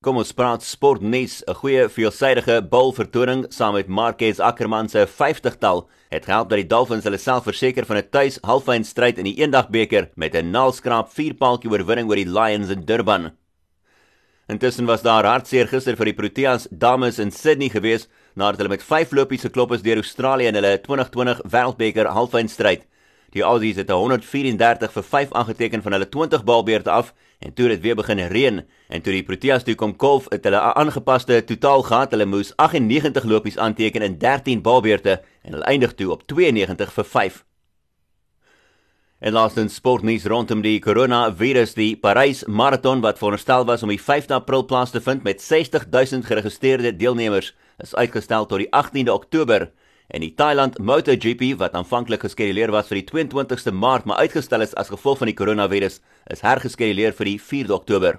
Kom ons praat sportnuus, 'n goeie veelsidige bulvertoning saam met Marquez Ackermann se 50-tal het gehelp dat die Dolphins hulle self verseker van 'n tuis halfyn stryd in die eendagbeker met 'n naalskraap vierpaaltjie oorwinning oor die Lions in Durban. Intussen was daar hartseer gister vir die Proteas dames in Sydney gewees nadat hulle met 5 lopies geklop is deur Australië in hulle 2020 Wêreldbeker halfyn stryd. Die Aussies het 134 vir 5 aangeteken van hulle 20 balbeurte af en toe dit weer begin reën en toe die Proteas toe kom kolf het hulle 'n aangepaste totaal gehad. Hulle moes 98 lopies aanteken in 13 balbeurte en hulle eindig toe op 92 vir 5. En laastens sportnuus rondom die coronavirus, die Parys marathon wat veronderstel was om die 5de April plaas te vind met 60000 geregistreerde deelnemers, is uitgestel tot die 18de Oktober. En die Thailand MotoGP wat aanvanklik geskeduleer was vir die 22ste Maart, maar uitgestel is as gevolg van die koronavirus, is hergeskeduleer vir die 4de Oktober.